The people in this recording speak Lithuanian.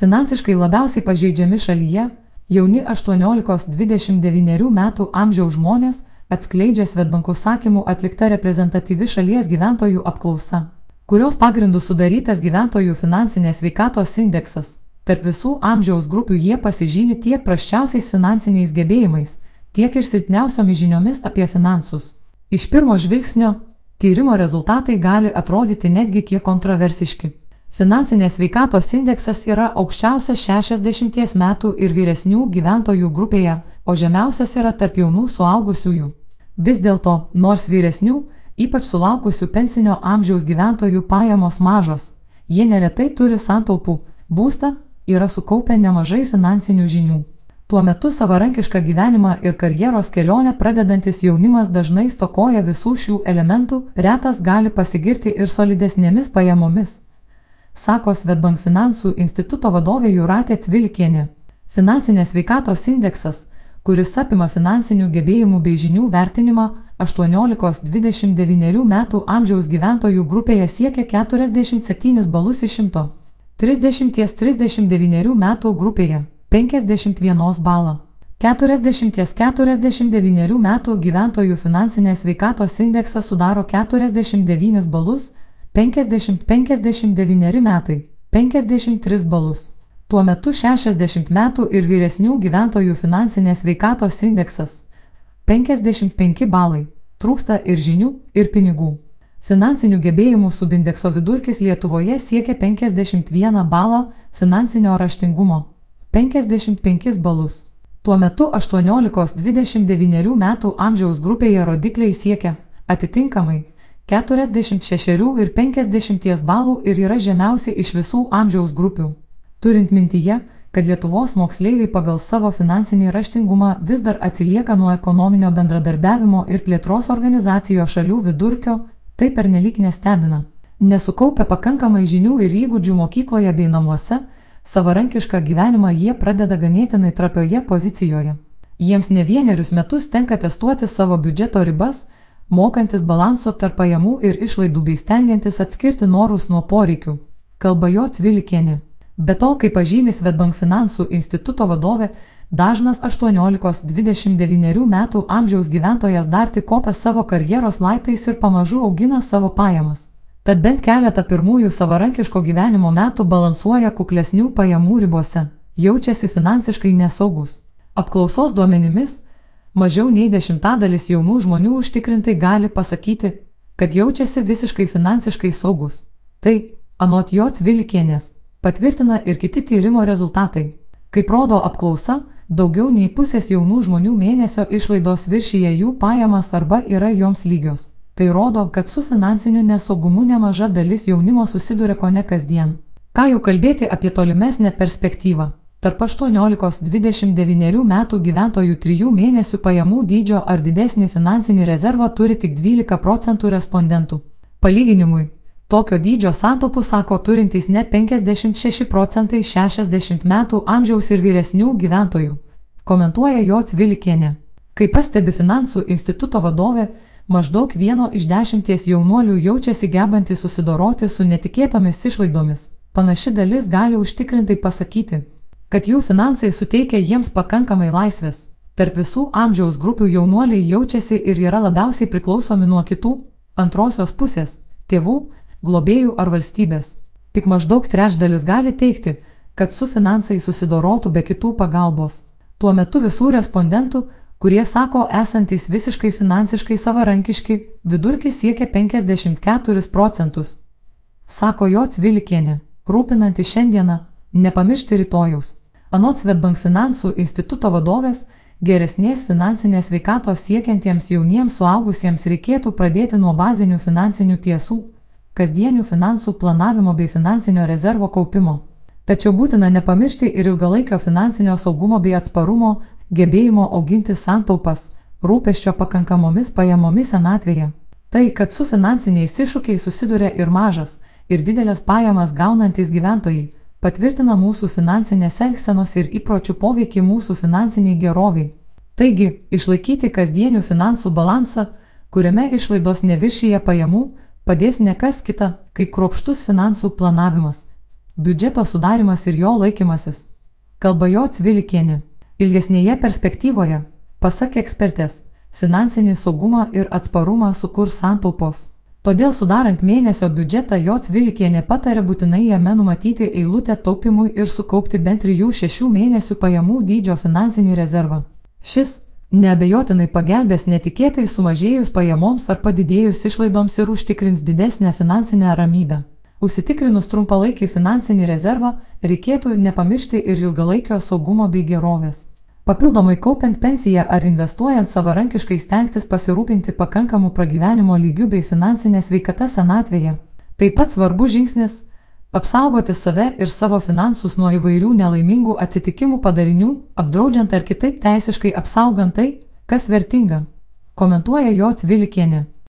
Finansiškai labiausiai pažeidžiami šalyje jauni 18-29 metų amžiaus žmonės atskleidžia Svetbanko sakymų atlikta reprezentatyvi šalies gyventojų apklausa, kurios pagrindų sudarytas gyventojų finansinės veikatos indeksas. Tarp visų amžiaus grupių jie pasižymi tiek prasčiausiais finansiniais gebėjimais, tiek ir silpniausiomis žiniomis apie finansus. Iš pirmo žvilgsnio tyrimo rezultatai gali atrodyti netgi kiek kontroversiški. Finansinės veikatos indeksas yra aukščiausias 60 metų ir vyresnių gyventojų grupėje, o žemiausias yra tarp jaunų suaugusiųjų. Vis dėlto, nors vyresnių, ypač sulaukusių pensinio amžiaus gyventojų pajamos mažos, jie neretai turi santaupų, būstą, yra sukaupę nemažai finansinių žinių. Tuo metu savarankišką gyvenimą ir karjeros kelionę pradedantis jaunimas dažnai stokoja visų šių elementų, retas gali pasigirti ir solidesnėmis pajamomis. Sako Svetbank finansų instituto vadovė Juratė Cvilkienė. Finansinės veikatos indeksas, kuris apima finansinių gebėjimų bei žinių vertinimą 18-29 metų amžiaus gyventojų grupėje siekia 47 balus iš 100. 30-39 metų grupėje 51 balą. 40-49 metų gyventojų finansinės veikatos indeksas sudaro 49 balus, 50-59 metai - 53 balus. Tuo metu 60 metų ir vyresnių gyventojų finansinės veikatos indeksas - 55 balai - trūksta ir žinių, ir pinigų. Finansinių gebėjimų subindekso vidurkis Lietuvoje siekia 51 balą finansinio raštingumo. 55 balus. Tuo metu 18-29 metų amžiaus grupėje rodikliai siekia atitinkamai 46 ir 50 balų ir yra žemiausi iš visų amžiaus grupių. Turint mintyje, kad Lietuvos moksleiviai pagal savo finansinį raštingumą vis dar atsilieka nuo ekonominio bendradarbiavimo ir plėtros organizacijos šalių vidurkio, tai pernelyg nestebina. Nesukaupę pakankamai žinių ir įgūdžių mokykloje bei namuose, savarankišką gyvenimą jie pradeda ganėtinai trapioje pozicijoje. Jiems ne vienerius metus tenka testuoti savo biudžeto ribas, mokantis balanso tarp pajamų ir išlaidų bei stengiantis atskirti norus nuo poreikių. Kalba jo Cvilikienė. Be to, kaip pažymė Svetbank finansų instituto vadovė, dažnas 18-29 metų amžiaus gyventojas dar tik kopia savo karjeros laiptais ir pamažu augina savo pajamas. Tad bent keletą pirmųjų savarankiško gyvenimo metų balansuoja kuklesnių pajamų ribose, jaučiasi finansiškai nesaugus. Apklausos duomenimis, mažiau nei dešimtadalis jaunų žmonių užtikrintai gali pasakyti, kad jaučiasi visiškai finansiškai saugus. Tai, anot jo Tvilikienės, patvirtina ir kiti tyrimo rezultatai. Kaip rodo apklausa, daugiau nei pusės jaunų žmonių mėnesio išlaidos viršyje jų pajamas arba yra joms lygios. Tai rodo, kad su finansiniu nesaugumu nemaža dalis jaunimo susiduria ko ne kasdien. Ką jau kalbėti apie tolimesnę perspektyvą. Tarp 18-29 metų gyventojų 3 mėnesių pajamų dydžio ar didesnį finansinį rezervą turi tik 12 procentų respondentų. Palyginimui, tokio dydžio santopų sako turintys net 56 procentai 60 metų amžiaus ir vyresnių gyventojų. Komentuoja jo Cvilikienė. Kaip pastebi finansų instituto vadovė, Maždaug vieno iš dešimties jaunuolių jaučiasi gebantys susidoroti su netikėtomis išlaidomis. Panaši dalis gali užtikrintai pasakyti, kad jų finansai suteikia jiems pakankamai laisvės. Tarp visų amžiaus grupių jaunuoliai jaučiasi ir yra labiausiai priklausomi nuo kitų, antrosios pusės - tėvų, globėjų ar valstybės. Tik maždaug trečdalis gali teikti, kad su finansai susidorotų be kitų pagalbos. Tuo metu visų respondentų kurie sako esantys visiškai finansiškai savarankiški, vidurkis siekia 54 procentus. Sako jo Cvilikienė, rūpinanti šiandieną, nepamiršti rytojaus. Anot Svetbank finansų instituto vadovės, geresnės finansinės veikatos siekiantiems jauniems suaugusiems reikėtų pradėti nuo bazinių finansinių tiesų, kasdienių finansų planavimo bei finansinio rezervo kaupimo. Tačiau būtina nepamiršti ir ilgalaikio finansinio saugumo bei atsparumo gebėjimo auginti santaupas, rūpeščio pakankamomis pajamomis senatvėje. Tai, kad su finansiniais iššūkiais susiduria ir mažas, ir didelės pajamas gaunantis gyventojai, patvirtina mūsų finansinės elgsenos ir įpročių poveikį mūsų finansiniai geroviai. Taigi, išlaikyti kasdienių finansų balansą, kuriame išlaidos neviršyje pajamų, padės ne kas kita, kaip kruopštus finansų planavimas. biudžeto sudarimas ir jo laikymasis. Kalba jo Cvilikienė. Ilgesnėje perspektyvoje, pasak ekspertės, finansinį saugumą ir atsparumą sukurs santaupos. Todėl sudarant mėnesio biudžetą jo Cvilikienė patarė būtinai jame numatyti eilutę taupimui ir sukaupti bent 3-6 mėnesių pajamų dydžio finansinį rezervą. Šis neabejotinai pagelbės netikėtai sumažėjus pajamoms ar padidėjus išlaidoms ir užtikrins didesnę finansinę ramybę. Užsitikrinus trumpalaikį finansinį rezervą, reikėtų nepamiršti ir ilgalaikio saugumo bei gerovės. Papildomai kaupiant pensiją ar investuojant savarankiškai stengtis pasirūpinti pakankamų pragyvenimo lygių bei finansinę sveikatą senatvėje. Taip pat svarbus žingsnis - apsaugoti save ir savo finansus nuo įvairių nelaimingų atsitikimų padarinių, apdraudžiant ar kitaip teisiškai apsaugant tai, kas vertinga. Komentuoja jo Tvilikienė.